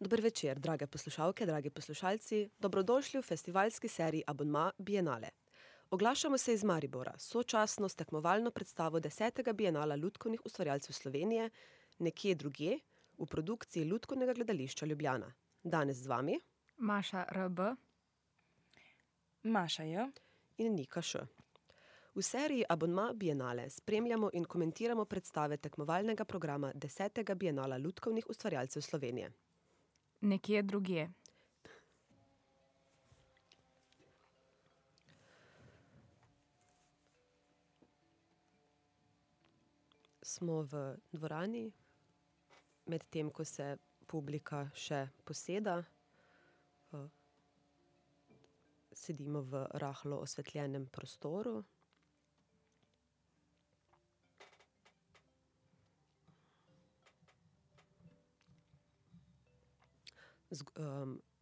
Dober večer, drage poslušalke, dragi poslušalci. Dobrodošli v festivalski seriji Abonma Bienale. Oglašamo se iz Maribora, sočasno s tekmovalno predstavo desetega Bienala lutkovnih ustvarjalcev Slovenije Nekje drugje v produkciji Lutkovnega gledališča Ljubljana. Danes z vami Maša R. B. Maša J. in Nika Š. V seriji Abonma Bienale spremljamo in komentiramo predstave tekmovalnega programa desetega Bienala lutkovnih ustvarjalcev Slovenije. Nekje drugje. Smo v dvorani, medtem ko se publika še poseda. sedimo v rahlo osvetljenem prostoru.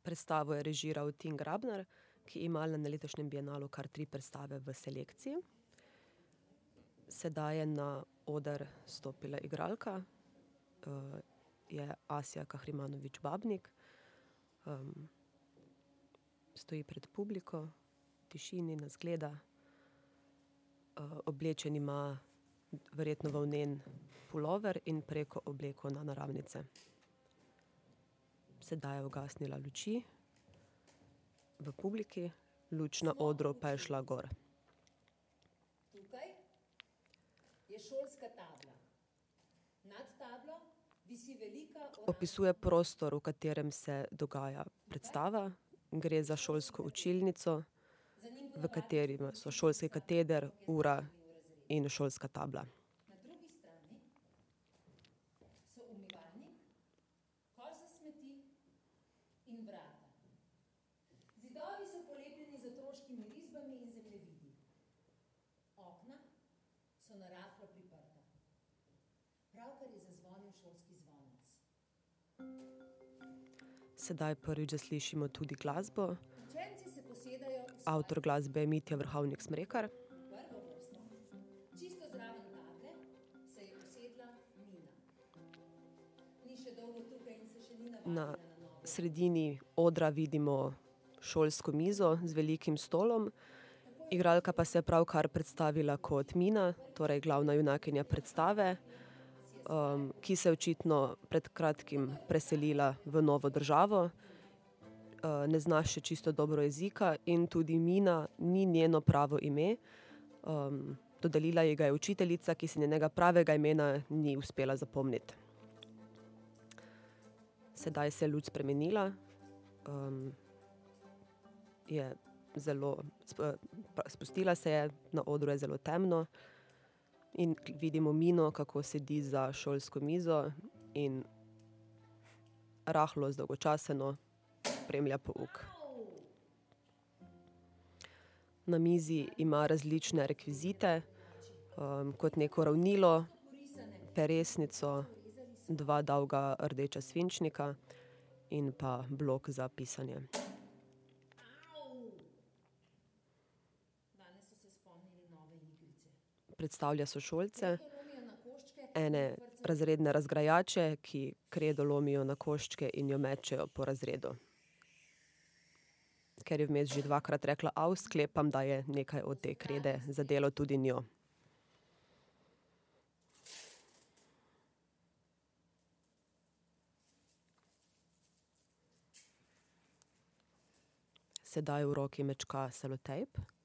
Predstavo je režiral Tim Grabnar, ki ima na letošnjem bienalu kar tri predstave v selekciji. Sedaj je na oder stopila igralka, je Asja Kahrimanović Babnik. stoji pred publiko, v tišini nas gleda. oblečen ima verjetno volnen pulover in preko obleko naramnice. Sedaj je ugasnila luči v publiki, luč na odru pa je šla gor. Opisuje prostor, v katerem se dogaja predstava. Gre za šolsko učilnico, v kateri so šolski kateder, ura in šolska tabla. Sedaj prvič zaslišimo tudi glasbo. Avtor glasbe je Mitja Vrhovnik Smrekar. Na sredini odra vidimo šolsko mizo z velikim stolom. Igralka pa se je pravkar predstavila kot Mina, torej glavna junakinja predstave, ki se je očitno pred kratkim preselila v novo državo. ne zna še čisto dobro jezika in tudi Mina ni njeno pravo ime. dodelila ji ga je učiteljica, ki si njenega pravega imena ni uspela zapomniti. Sedaj se je luč spremenila, je zelo spustila se je, na odru je zelo temno. In vidimo Mino, kako sedi za šolsko mizo in rahlo zdolgočaseno spremlja pouk. Na mizi ima različne rekvizite, kot neko ravnilo, peresnico, dva dolga rdeča svinčnika in pa blok za pisanje. Predstavlja sošolce, ene razredne razgrajače, ki kredo lomijo na koščke in jo mečejo po razredu. Ker je vmes že dvakrat rekla sklepam, da je nekaj od te krede zadelo tudi njo. Sedaj v roki mečka selotejp.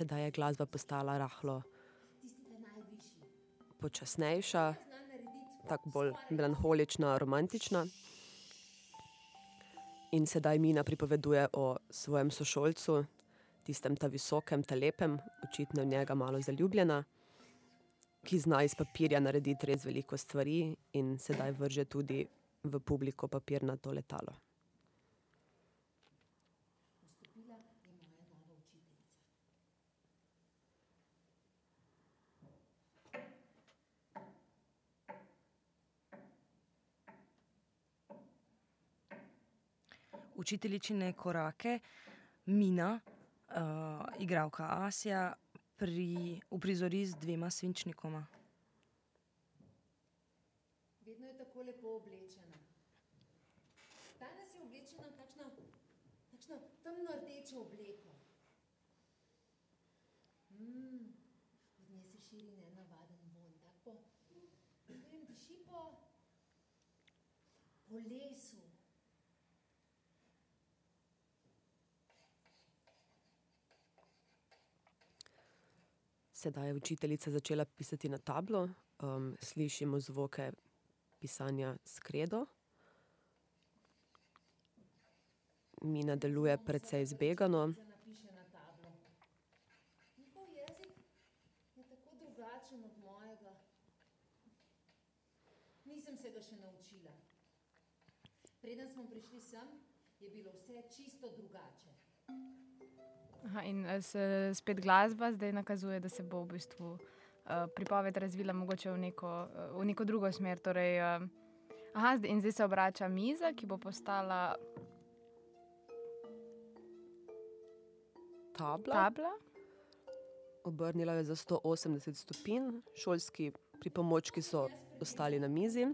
Sedaj je glasba postala rahlo počasnejša, tako bolj melanholična, romantična. In sedaj Mina pripoveduje o svojem sošolcu, tistem ta visokem, ta lepem, očitno v njega malo zaljubljena, ki zna iz papirja narediti res veliko stvari in sedaj vrže tudi v publiko papirnato letalo. Učiteljičine korake Mina, uh, igralka Asja, pri, uprizori z dvema svinčnikoma. Vedno je tako lepo oblečena. Danes je oblečena v takšno, takšno temno rdečo obleko. Mm, od nje se širi nenavaden vonj, tak po, ne vem, diši po, po lesu. Sedaj je učiteljica začela pisati na tablo, um, slišimo zvoke pisanja s kredo. Mina deluje precej zbegano. Nisem se ga še naučila. Preden smo prišli sem, je bilo vse čisto drugače. Aha, in eh, se spet glasba zdaj nakazuje, da se bo v bistvu uh, pripoved razvila mogoče v neko, uh, v neko drugo smer. Torej, uh, aha, zdaj, in zdaj se obrača miza, ki bo postala Tabla. tabla. Obrnila je za 180 stopinj, šolski pripomočki so ostali na mizi.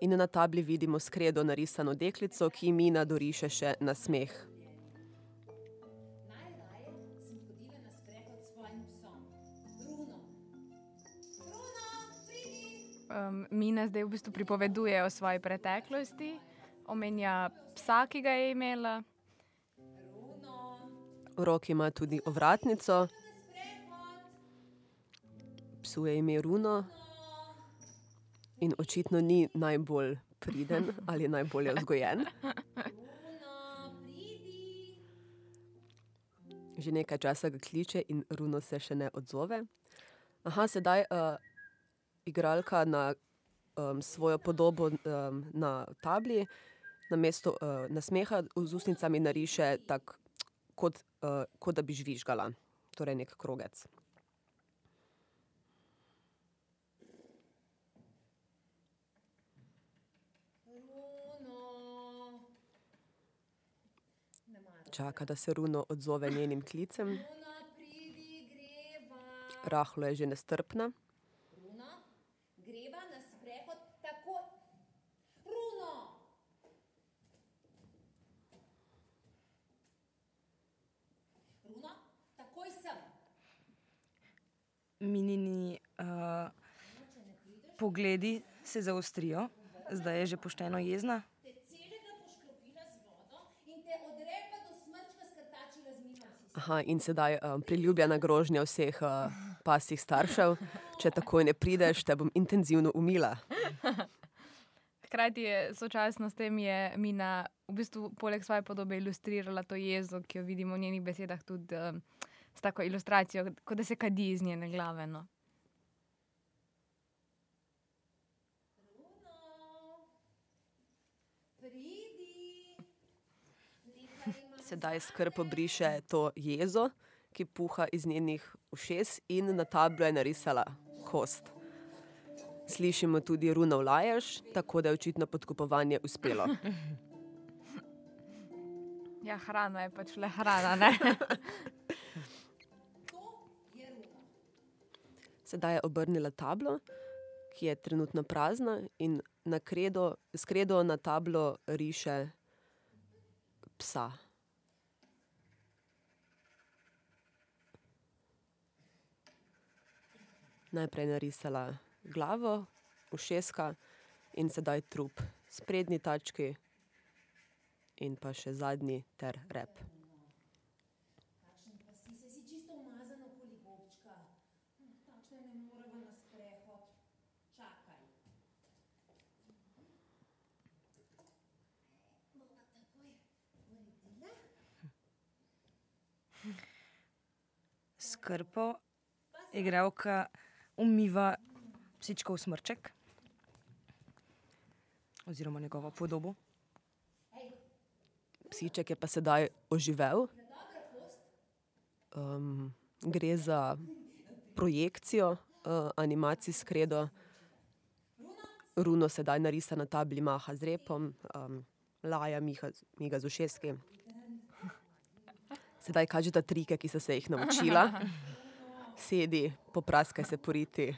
In na tabli vidimo skredo narisano deklico, ki Mina doriše še na Um, Mina zdaj v bistvu pripoveduje o svoji preteklosti, omenja psa, ki ga je imela. V roki ima tudi ovratnico, psu je ime Runo in očitno ni najbolj priden ali najbolje vzgojen. Že nekaj časa ga kliče in Runo se še ne odzove. Aha, sedaj uh, igralka na um, svojo podobo um, na tabli, na mesto uh, nasmeha z ustnicami nariše tak, kot, uh, kot da bi žvižgala, torej nek krogec. Čaka, da se Runo odzove njenim klicem. Rahlo je že nestrpna. Greva na sprehod takoj. Bruno! Bruno, takoj sem. Minini uh, pogledi se zaostrijo, zdaj je že pošteno jezna. Te celega poškropila z vodo in te od repa do smrčka skrtačila z mihom si. Aha, in sedaj um, priljubljena grožnja vseh uh, pasjih staršev. Če takoj ne prideš, te bom intenzivno umila. Hkrati je sočasno s tem je Mina v bistvu poleg svoje podobe ilustrirala to jezo, ki jo vidimo v njenih besedah tudi um, s tako ilustracijo, kot da se kadi iz njene glave. No. Sedaj skrb obriše to jezo, ki puha iz njenih ušes, in na tablo je narisala kost. Slišimo tudi runo vlajaš, tako da je očitno podkupovanje uspelo. Ja, hrana je pač le hrana. Sedaj je obrnila tablo, ki je trenutno prazna, in na kredo, s kredo na tablo riše psa. Najprej narisala glavo, ušeska in sedaj trup, sprednji tački in pa še zadnji ter rep. Uredila. Skrpo, igralka umiva psičkov smrček oziroma njegovo podobo. Psiček je pa sedaj oživel. Um, gre za projekcijo uh, animacij s kredo. Runo sedaj narisa na tabli maha z repom, um, laja Miha, Miga z ušeski. Sedaj kažeta trike, ki so se jih naučila. Sedi, popraskaj se poriti.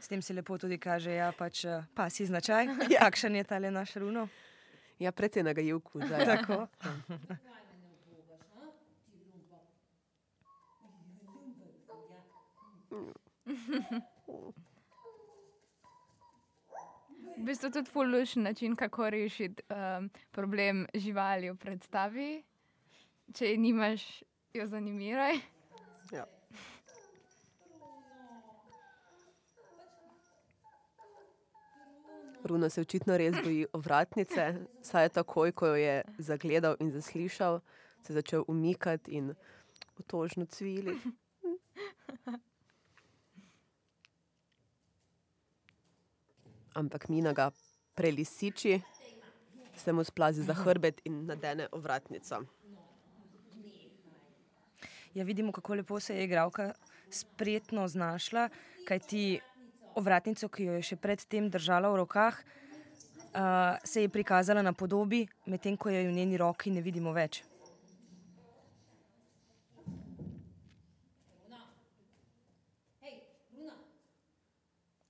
S tem se lepo tudi kaže, ja, pač eh, pasi značaj. Kakšen je tale naš runo? Ja, predvsej nagajivku zdaj. Tako. V bistvu tudi fulušen način, kako rešiti um, problem živali v predstavi. Če je nimaš, jo zanimiraj. Ja. Runo se očitno res boji ovratnice, saj je takoj, ko jo je zagledal in zaslišal, se začel umikati in otožno cvili. Ampak Mina ga prelisiči, se mu splazi za hrbet in nadene ovratnico. Ja, vidimo, kako lepo se je igralka spretno znašla, kajti ovratnico, ki jo je še predtem držala v rokah, uh, se je prikazala na podobi, medtem ko je v njeni roki ne vidimo več.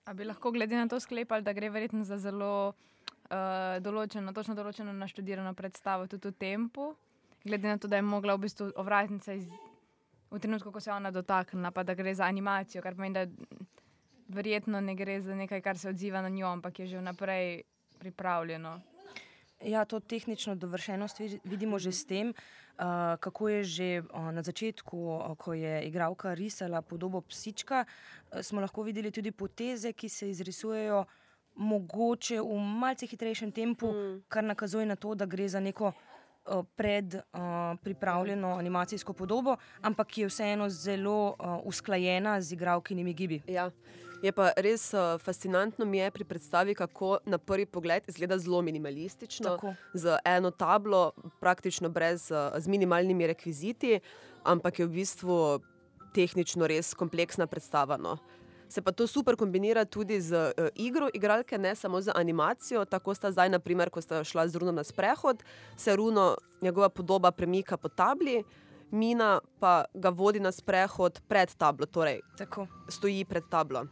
A bi lahko glede na to sklepali, da gre verjetno za zelo uh, določeno, točno določeno naštudirano predstavo, tudi v tempu, glede na to, da je mogla v bistvu ovratnica iz, v trenutku, ko se je ona dotaknila, pa da gre za animacijo, kar pomeni, da verjetno ne gre za nekaj, kar se odziva na njo, ampak je že vnaprej pripravljeno. Ja, to tehnično dovršenost vi- vidimo že s tem, kako je že na začetku, ko je igralka risala podobo psička, smo lahko videli tudi poteze, ki se izrisujejo mogoče v malce hitrejšem tempu, mm. kar nakazuje na to, da gre za neko pred uh, pripravljeno animacijsko podobo, ampak ki je vseeno zelo uh, usklajena z igralkinimi gibi. Ja. Je pa res uh, fascinantno mi je pri predstavi, kako na prvi pogled izgleda zelo minimalistično, Tako. z eno tablo, praktično brez, uh, z minimalnimi rekviziti, ampak je v bistvu tehnično res kompleksna predstava. No. Se pa to super kombinira tudi z uh, igro igralke, ne samo z animacijo. Tako sta zdaj, naprimer, ko sta šla z Runo na sprehod, se Runo, njegova podoba premika po tabli, Mina pa ga vodi na sprehod pred tablo, torej Tako. stoji pred tablo.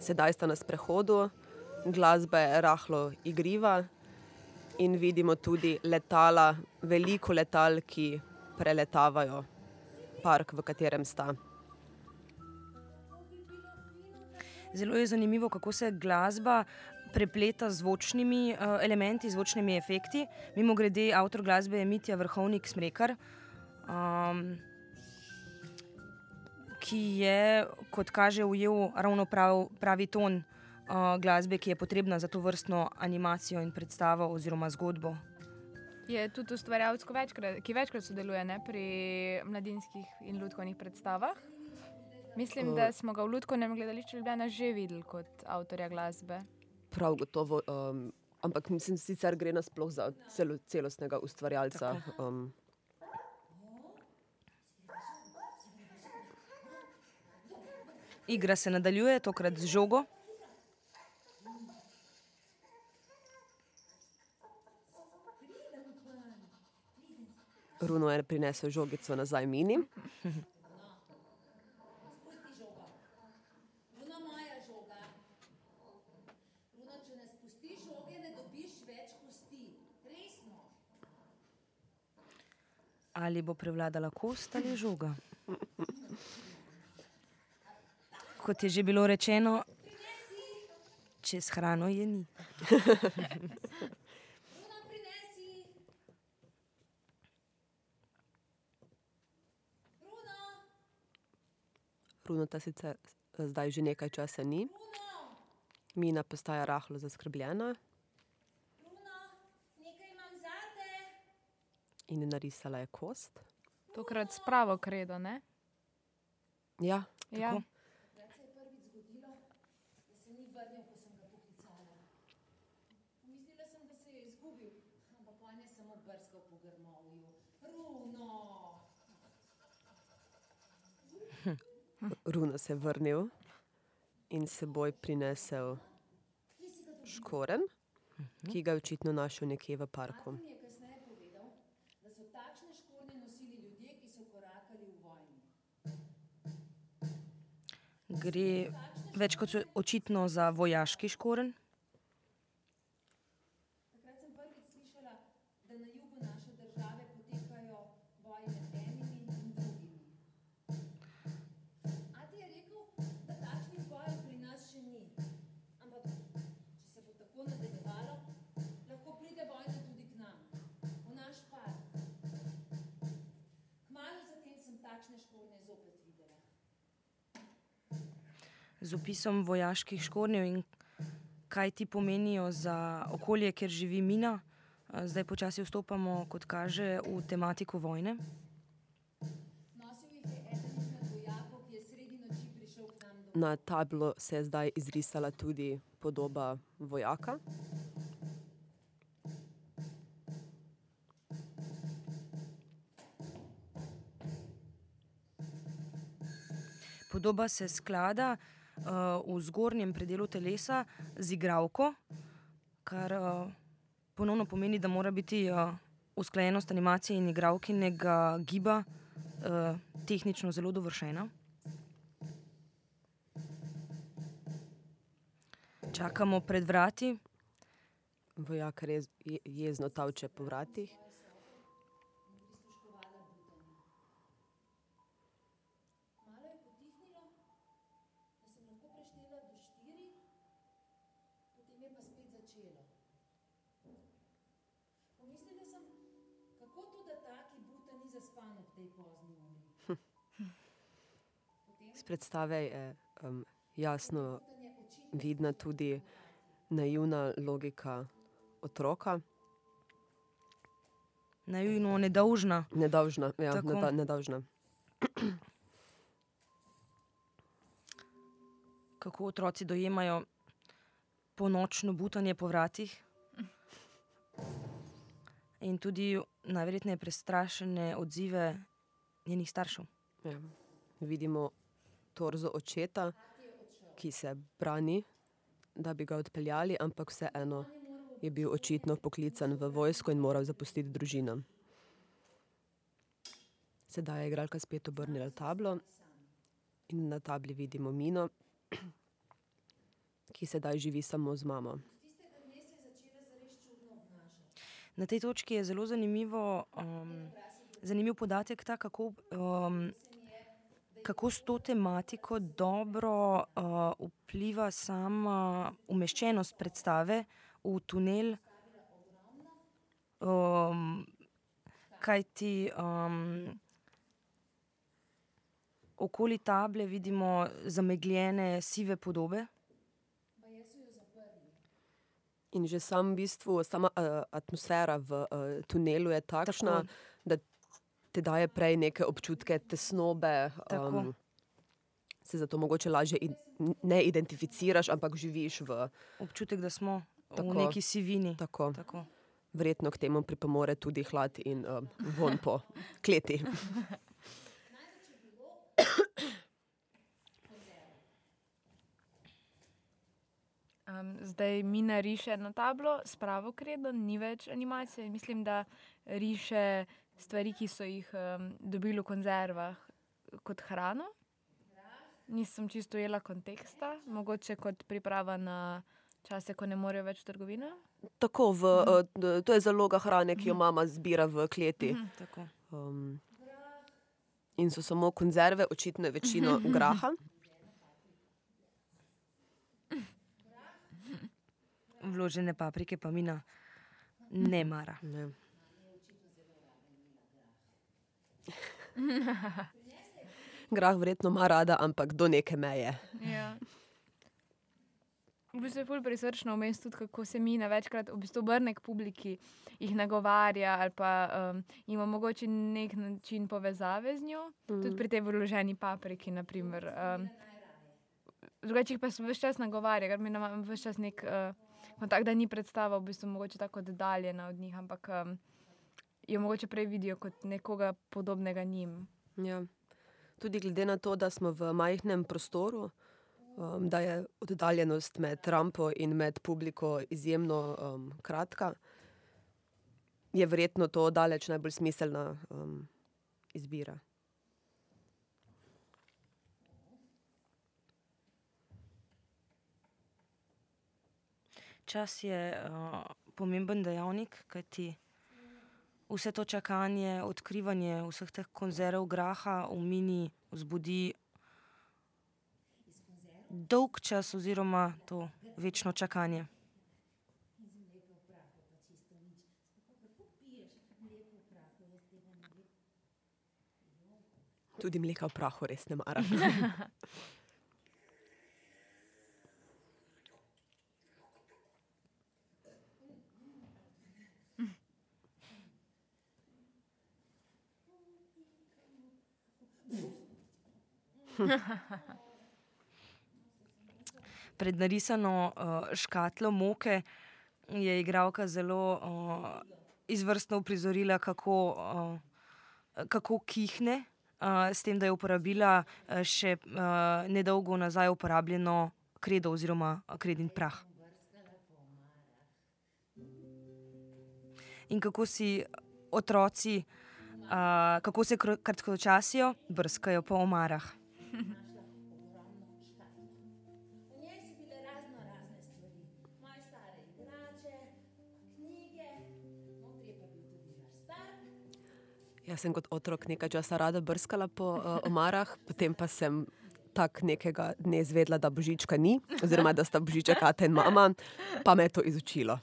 Sedaj sta na sprehodu, glasba je rahlo igriva in vidimo tudi letala, veliko letal, ki preletavajo park, v katerem sta. Zelo je zanimivo, kako se glasba prepleta z zvočnimi uh, elementi, zvočnimi efekti. Mimo grede, avtor glasbe je Mitja Vrhovnik Smrekar, um, ki je, kot kaže, ujel ravno prav, pravi ton uh, glasbe, ki je potrebna za to vrstno animacijo in predstavo oziroma zgodbo. Je tudi ustvarjalec, ki večkrat sodeluje ne, pri mladinskih in ljudkovnih predstavah. Mislim, da smo ga v Ljudkovnem gledališču Ljubljana že videli kot avtorja glasbe. Prav gotovo, um, ampak mislim, sicer gre nasploh za celo, celostnega ustvarjalca. Um, Igra se nadaljuje, tokrat z žogo. Runo je prinesel žogico nazaj mini. Runo moja žoga. Runo, če ne spustiš žoge, ne dobiš več kosti. Resno. Ali bo prevladala kost ali žoga? Kot je že bilo rečeno, čez hrano je ni. Runo ta sicer zdaj že nekaj časa ni. Mina postaja rahlo zaskrbljena Runo, nekaj imam zate. In narisala je kost. Tokrat s pravo kredo, ne? Ja, Ja. Kdaj se je prvič zgodilo, da se ni vrnil, ko sem ga poklicala? Mislila sem, da se je izgubil, ampak on je samo brskal po grmovju. Runo! Se je vrnil in seboj prinesel škoren, ki ga je očitno našel nekje v parku. Atman je kasneje povedal, da so takšne škornje nosili ljudje, ki so korakali v vojni. Gre več kot očitno za vojaški škoren. Z opisom vojaških škornjev in kaj ti pomenijo za okolje, kjer živi Mina. Eh, Zdaj počasi vstopamo, kot kaže, v tematiko vojne. Na tablo se je zdaj izrisala tudi podoba vojaka. Podoba se sklada v zgornjem predelu telesa z igralko, kar uh, ponovno pomeni, da mora biti uh, usklajenost animacije in igralkinega giba uh, tehnično zelo dovršena. Čakamo pred vrati, Vojak res je, jezno tavče po vratih. Predstave je um, jasno vidna tudi naivna logika otroka, naivno, nedolžna. nedolžna. Ja, Tako. neda, nedolžna. kako otroci dojemajo ponočno butanje po vratih. In tudi najverjetneje prestrašene odzive njenih staršev. Ja. Vidimo torzo očeta, ki se brani, da bi ga odpeljali, ampak vseeno je bil očitno poklican v vojsko in moral zapustiti družino. Sedaj je igralka spet obrnila tablo in na tabli vidimo Mino, ki sedaj živi samo z mamo. Na tej točki je zelo zanimivo, um, zanimiv podatek, ta, kako, um, kako s to tematiko dobro uh, vpliva sama umeščenost predstave v tunel. Um, kaj ti um, okoli table vidimo zamegljene sive podobe. In že sam v bistvu, sama uh, atmosfera v uh, tunelu je takšna, Tako. da te daje prej neke občutke tesnobe. Tako. Um, se zato mogoče lažje in, ne identificiraš, ampak živiš v Občutek, da smo Tako. v neki sivini. tako. Tako. Verjetno k temu pripomore tudi hlad in um, von po kleti. Um, zdaj mi nariše na tablo s pravo kredo, ni več animacije. Mislim, da riše stvari, ki so jih um, dobili v konzervah kot hrano. Nisem čisto jela konteksta, mogoče kot priprava na čase, ko ne morejo več v trgovino. Tako, v, uh, d- to je zaloga hrane, ki jo mama zbira v kleti. Tako. Um, in so samo konzerve, očitno je večino graha. Vložene paprike pa mina ne mara. Ne. Grah verjetno ima rada, ampak do neke meje. Ja. V bistvu je ful prisrčno vmes tudi, kako se mi večkrat v bistvu obrne k publiki, jih nagovarja ali pa um, ima mogoče nek način povezave z njo, mm. tudi pri tej vloženi papriki. naprimer, Um, drugače jih pa se vse čas nagovarja, ker mi imamo vse čas nek uh, kontakt, da ni predstava v bistvu mogoče tako oddaljena od njih, ampak um, jo mogoče prej vidijo kot nekoga podobnega njim. Ja. Tudi glede na to, da smo v majhnem prostoru, um, da je oddaljenost med rampo in med publiko izjemno um, kratka, je verjetno to daleč najbolj smiselna um, izbira. Čas je uh, pomemben dejavnik, kajti vse to čakanje, odkrivanje vseh teh konzerv graha v mini vzbudi dolg čas oziroma to večno čakanje. Tudi mleka v prahu res ne maram. Pred narisano uh, škatlo moke je igralka zelo uh, izvrstno uprizorila, kako, uh, kako kihne, uh, s tem, da je uporabila uh, še uh, nedolgo nazaj uporabljeno kredo oziroma kredin prah. In kako si otroci, uh, kako se kr- kratkočasijo, brskajo po omarah. V njej so bile razno razne stvari, moje stare igrače, knjige, notri je pa bil tudi naš star. Jaz sem kot otrok nekaj časa rada brskala po uh, omarah, potem pa sem tak nekega dne izvedela, da božička ni, oziroma da sta božiček ata in mama, pa me je to izučilo.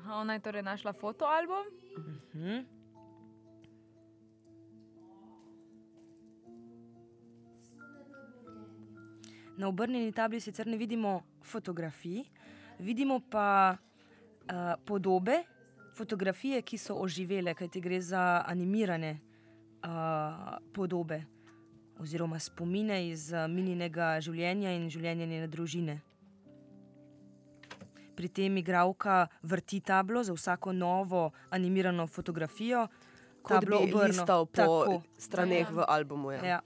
Aha, ona je torej našla fotoalbum. Mhm. Na obrnjeni tabli sicer ne vidimo fotografij, vidimo pa uh, podobe, fotografije, ki so oživele, kajti gre za animirane uh, podobe oziroma spomine iz uh, mininega življenja in življenja njene družine. Pri tem igralka vrti tablo za vsako novo animirano fotografijo. Kot bi obrno. listal po Tako. straneh v albumu. Ja. Ja.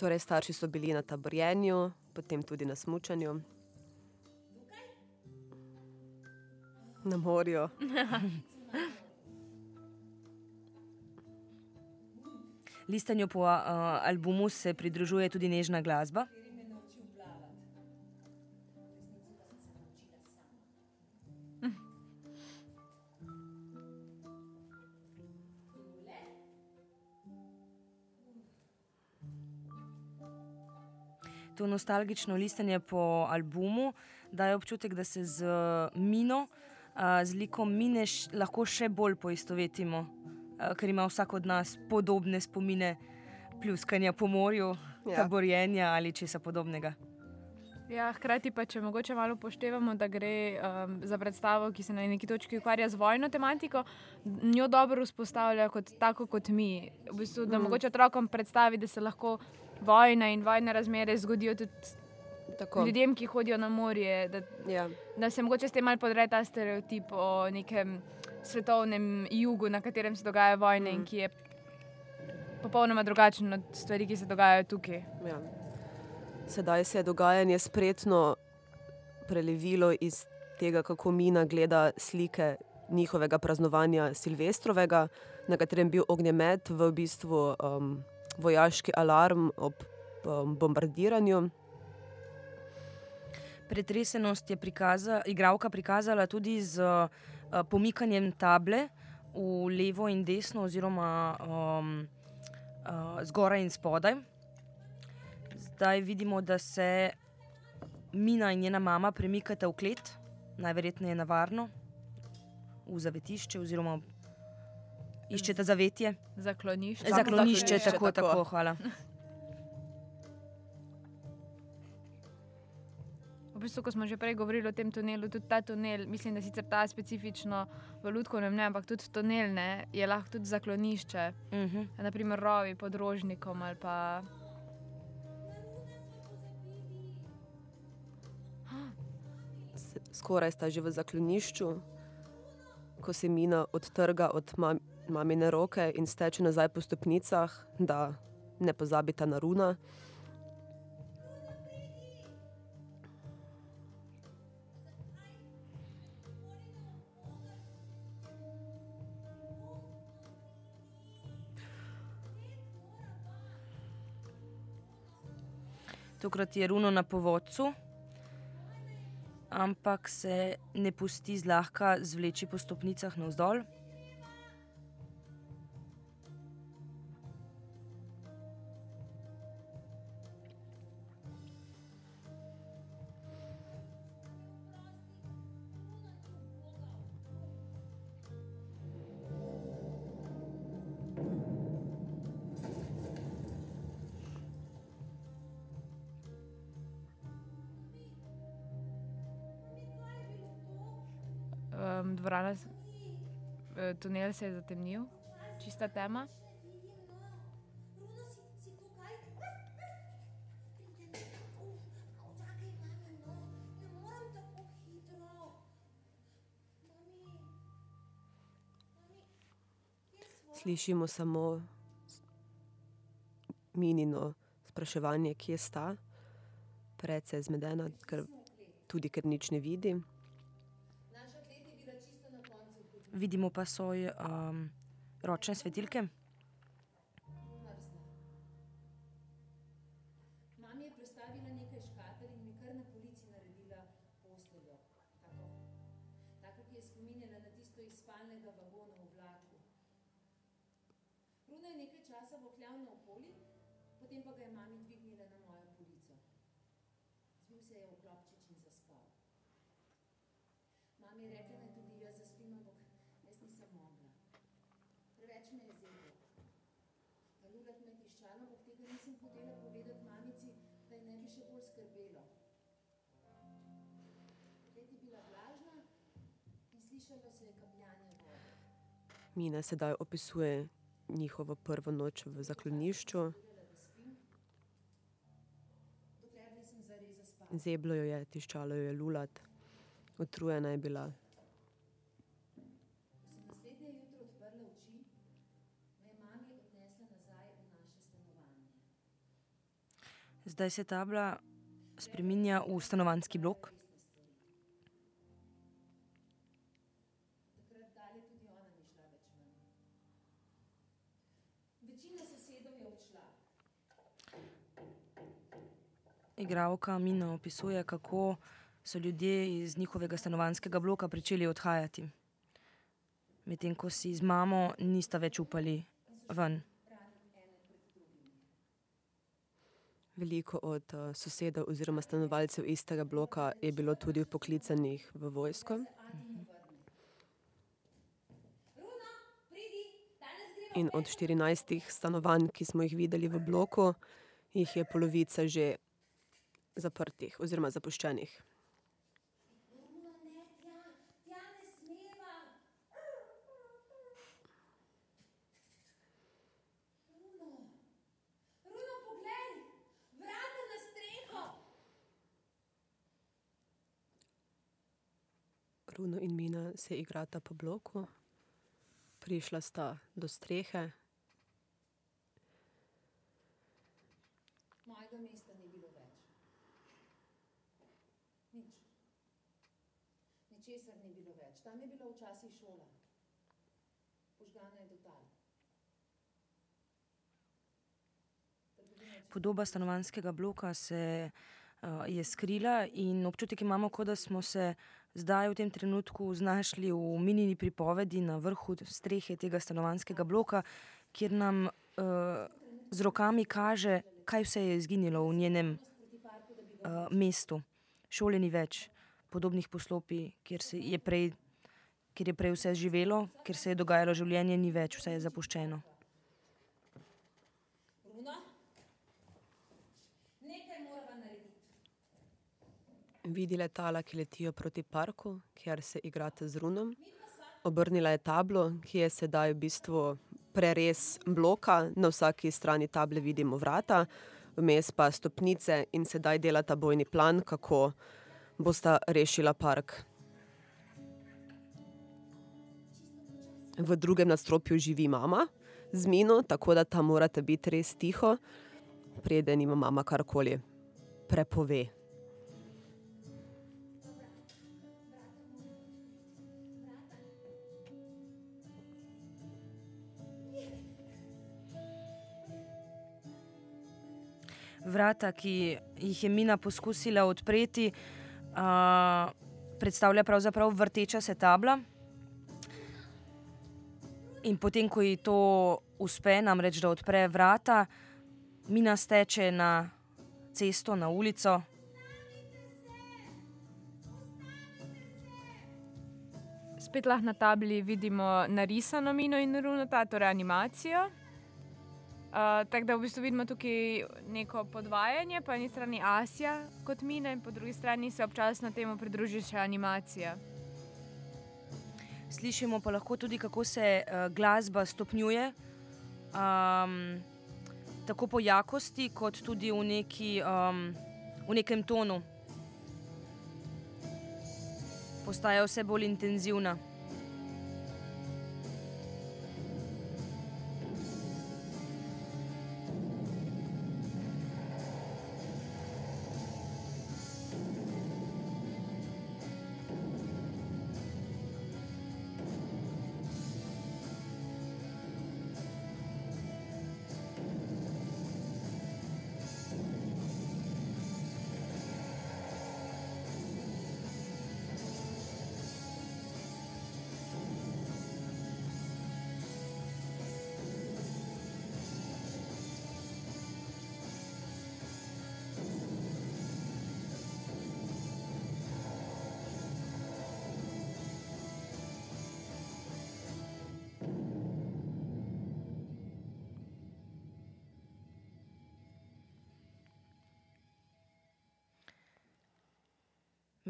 Torej, starši so bili na taborjenju, potem tudi na smučanju. Na morju. Listanju po uh, albumu se pridružuje tudi nežna glasba. To nostalgično listanje po albumu daje občutek, da se z Mino, a, z likom Mine š, lahko še bolj poistovetimo, a, ker ima vsak od nas podobne spomine, pljuskanja po morju, ja. taborjenja ali česa podobnega. Ja, hkrati pa, če mogoče malo upoštevamo, da gre um, za predstavo, ki se na neki točki ukvarja z vojno tematiko, njo dobro vzpostavlja kot tako kot mi. V bistvu, da mm. mogoče otrokom predstavi, da se lahko vojna in vojne razmere zgodijo tudi Tako. ljudem, ki hodijo na morje. Da, Ja. da se mogoče s tem malo podre ta stereotip o nekem svetovnem jugu, na katerem se dogajajo vojne mm. in ki je popolnoma drugačen od stvari, ki se dogajajo tukaj. Ja. Sedaj se je dogajanje spretno prelevilo iz tega, kako Mina gleda slike njihovega praznovanja Silvestrovega, na katerem je bil ognjemet v bistvu um, vojaški alarm ob um, bombardiranju. Pretresenost je prikaza, igralka prikazala tudi z uh, pomikanjem table v levo in desno, oziroma um, uh, zgoraj in spodaj. Zdaj vidimo, da se Mina in njena mama premikata v klet, najverjetneje na varno, v zavetišče, oziroma iščeta zavetje. Zaklonišče. Zaklonišče, zaklonišče, tako, tako. tako, hvala. V bistvu, ko smo že prej govorili o tem tunelu, tudi ta tunel, mislim, da sicer ta specifično v Ludkovnem ne, ampak tudi tunel ne, je lahko tudi zaklonišče. Uh -huh. Naprimer, rovi pod rožnikom ali pa. Skoraj sta že v zaklonišču, ko se mina odtrga od mam, mamine roke in steče nazaj po stopnicah, da ne pozabita na runa. Tokrat je runo na povodcu, ampak se ne pusti zlahka zvleči po stopnicah navzdol. Um, dvorana, eh, tunel se je zatemnil, čista tema. Slišimo samo minino spraševanje, kje sta. Precej zmedena, ker, tudi ker nič ne vidi. Vidimo pa svoje um, ročne svetilke. Časa vohljal naokoli, potem pa ga je mami dvignila na mojo polico. Zbil se je v klopčič in zaspal. Mami je rekla, naj tudi jaz zaspim, ampak jaz nisem mogla. Preveč me je zeblo. Zalulat me je tiščalo, nisem hotela povedati mamici, da ji ne bi še bolj skrbelo. Klet je bila vlažna in slišalo se je kapljanje vode. Mina sedaj opisuje njihovo prvo noč v zaklonišču. Zeblo jo je, tiščalo jo je lulat, utrujena je bila. Zdaj se tabla spreminja v stanovanjski blok. Igravka Mina opisuje, kako so ljudje iz njihovega stanovanjskega bloka začeli odhajati. Medtem ko si z mamo nista več upali ven. Veliko od uh, sosedov oziroma stanovalcev istega bloka je bilo tudi poklicanih v vojsko. In od 14 stanovanj, ki smo jih videli v bloku, jih je polovica že zaprtih oziroma zapuščenih. Bruno, ne, tja, tja ne smeva. Bruno, Bruno, poglej, vrata na streho. Runo in Mina se igrata po bloku, prišla sta do strehe, Mojega mesta ni bilo več. Nič. Ničesar ni bilo več. Tam je bila včasih šola. Požgana je do tal. Trgovina je Podoba stanovanjskega bloka se uh, je skrila in občutek imamo, kot da smo se zdaj v tem trenutku znašli v minini pripovedi na vrhu strehe tega stanovanjskega bloka, kjer nam uh, z rokami kaže, kaj vse je izginilo v njenem uh, mestu. Šole ni več, podobnih poslopij, kjer, je prej, kjer je prej vse živelo, kjer se je dogajalo življenje, ni več, vse je zapuščeno. Bruno, nekaj morava narediti. Vidi letala, ki letijo proti parku, kjer se igrate z runom. Obrnila je tablo, ki je sedaj v bistvu prerez bloka, na vsaki strani table vidimo vrata, vmes pa stopnice in sedaj delata bojni plan, kako bosta rešila park. v drugem nadstropju živi mama z Mino, tako da tam morate biti res tiho, preden ima mama karkoli prepove. Vrata, ki jih je Mina poskusila odpreti, uh, predstavlja pravzaprav vrteča se tabla. In potem, ko ji to uspe, namreč da odpre vrata, Mina steče na cesto, na ulico. Spet lahko na tabli vidimo narisano mino in runata, torej animacijo. Uh, tako da v bistvu vidimo tukaj neko podvajanje, po eni strani Asija kot mina, in po drugi strani se občasno temu pridruži še animacija. Slišimo pa lahko tudi, kako se uh, glasba stopnjuje, um, tako po jakosti, kot tudi v, neki, um, v nekem tonu. Postaja vse bolj intenzivna.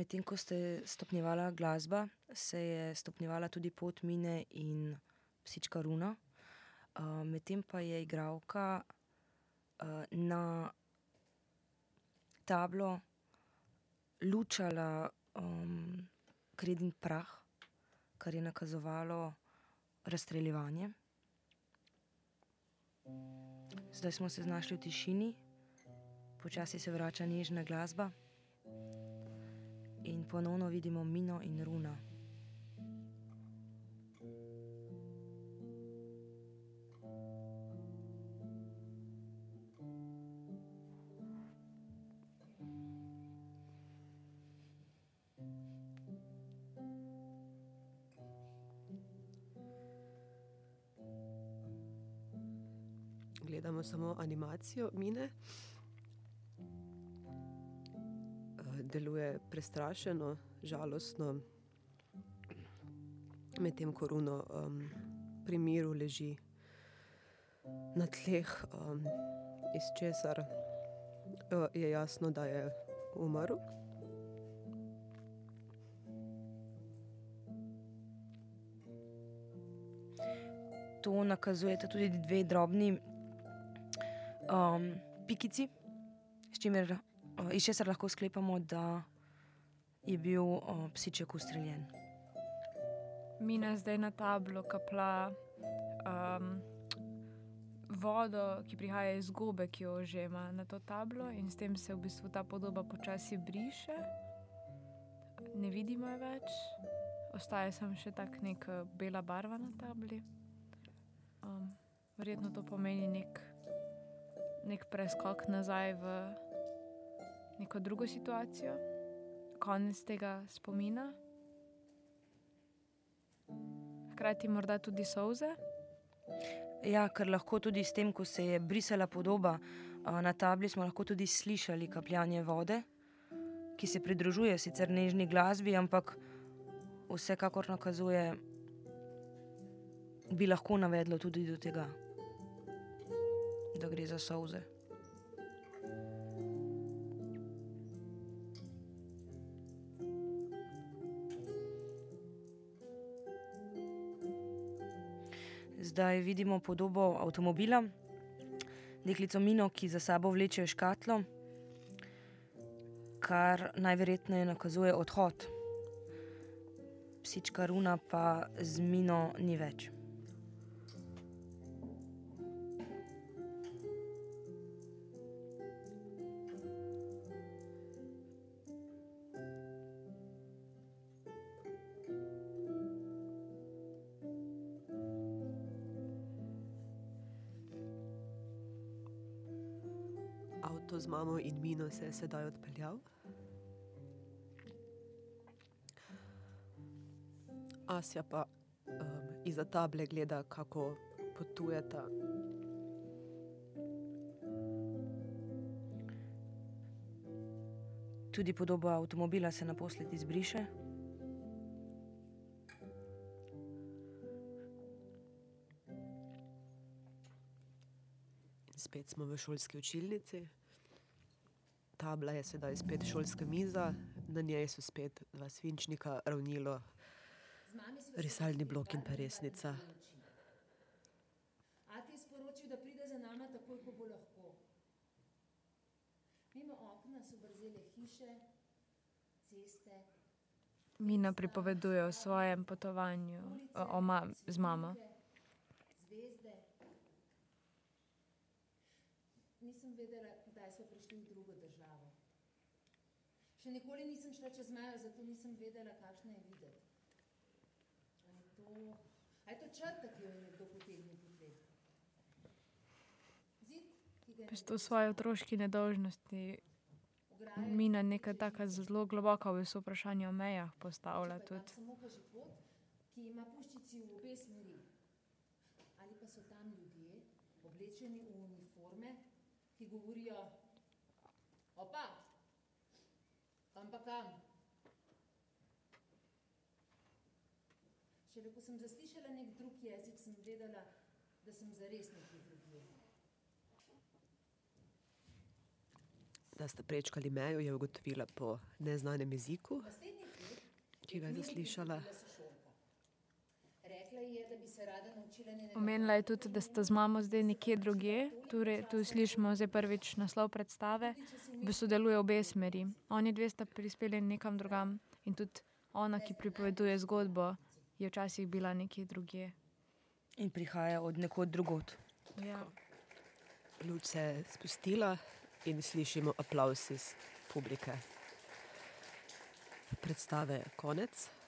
Medtem ko ste stopnjevala glasba, se je stopnjevala tudi pot Mine in psička Runa. Uh, Medtem pa je igralka uh, na tablo lučala um, kredni prah, kar je nakazovalo razstreljevanje. Zdaj smo se znašli v tišini, počasi se vrača nežna glasba in ponovno vidimo Mino in Runa. Gledamo samo animacijo Mine. Deluje prestrašeno, žalostno, medtem ko Runo um, pri miru leži na tleh, um, iz česar uh, je jasno, da je umrl. To nakazujete tudi dve drobni um, pikici, s čimer iz česar lahko sklepamo, da je bil o, psiček ustreljen. Mina zdaj na tablo kapla um, vodo, ki prihaja iz gobe, ki jo že ima na to tablo, in s tem se v bistvu ta podoba počasi briše. Ne vidimo je več, ostaja samo še tako neka bela barva na tabli. Um, verjetno to pomeni nek, nek preskok nazaj v neko drugo situacijo, konec tega spomina, hkrati morda tudi soze. Ja, ker lahko tudi s tem, ko se je brisala podoba na tabli, smo lahko tudi slišali kapljanje vode, ki se pridružuje sicer nežni glasbi, ampak vsekakor nakazuje, bi lahko navedlo tudi do tega, da gre za soze. Zdaj vidimo podobo avtomobila, deklico Mino, ki za sabo vleče škatlo, kar najverjetneje nakazuje odhod. Psička Runa pa z Mino ni več. Mamo in Mino se je sedaj odpeljal. Asja pa um, izza table gleda, kako potujeta. Tudi podoba avtomobila se naposled izbriše. Spet smo v šolski učilnici. Tabla je sedaj spet šolska miza, na njej so spet dva svinčnika, ravnilo, risalni blok in pa resnica. naučila. Ati je sporočil, da pride za nama takoj, ko bo lahko. Mimo okna so brzele hiše, ceste, Mina pripoveduje o svojem potovanju o, o ma, z mamo. zvezde. Nisem vedela, kdaj smo prišli v drugo državo. Še nikoli nisem šla čez mejo, zato nisem vedela, kakšna je videti. A je to, a je to črta, ki jo je nekdo potegnil po tleh? Zid, ki ga je bistvu v svoji postavil. otroški nedolžnosti Mina neka taka zelo globoka v vprašanje o mejah postavlja tudi. samo kažipot, ki ima puščici v obe smeri. Ali pa so tam ljudje, oblečeni v uniforme, ki govorijo: Opa, kam pa kam. Šele ko sem zaslišala nek drug jezik, sem vedela, da sem zares nekje drugje. Da sta prečkali mejo, je ugotovila po neznanem jeziku, ki ga je zaslišala. pristopila sošolka. Rekla ji je, da bi se rada naučila njenega Omenila je tudi, da sta z mamo zdaj nekje drugje. Torej, tu slišimo zdaj prvič naslov predstave, v bistvu deluje obe smeri. Oni dve sta prispeli nekam drugam in tudi ona, ki pripoveduje zgodbo, je včasih bila nekje drugje. In prihaja od nekod drugot. Ja. Luč se je spustila in slišimo aplaus iz publike. Predstave je konec.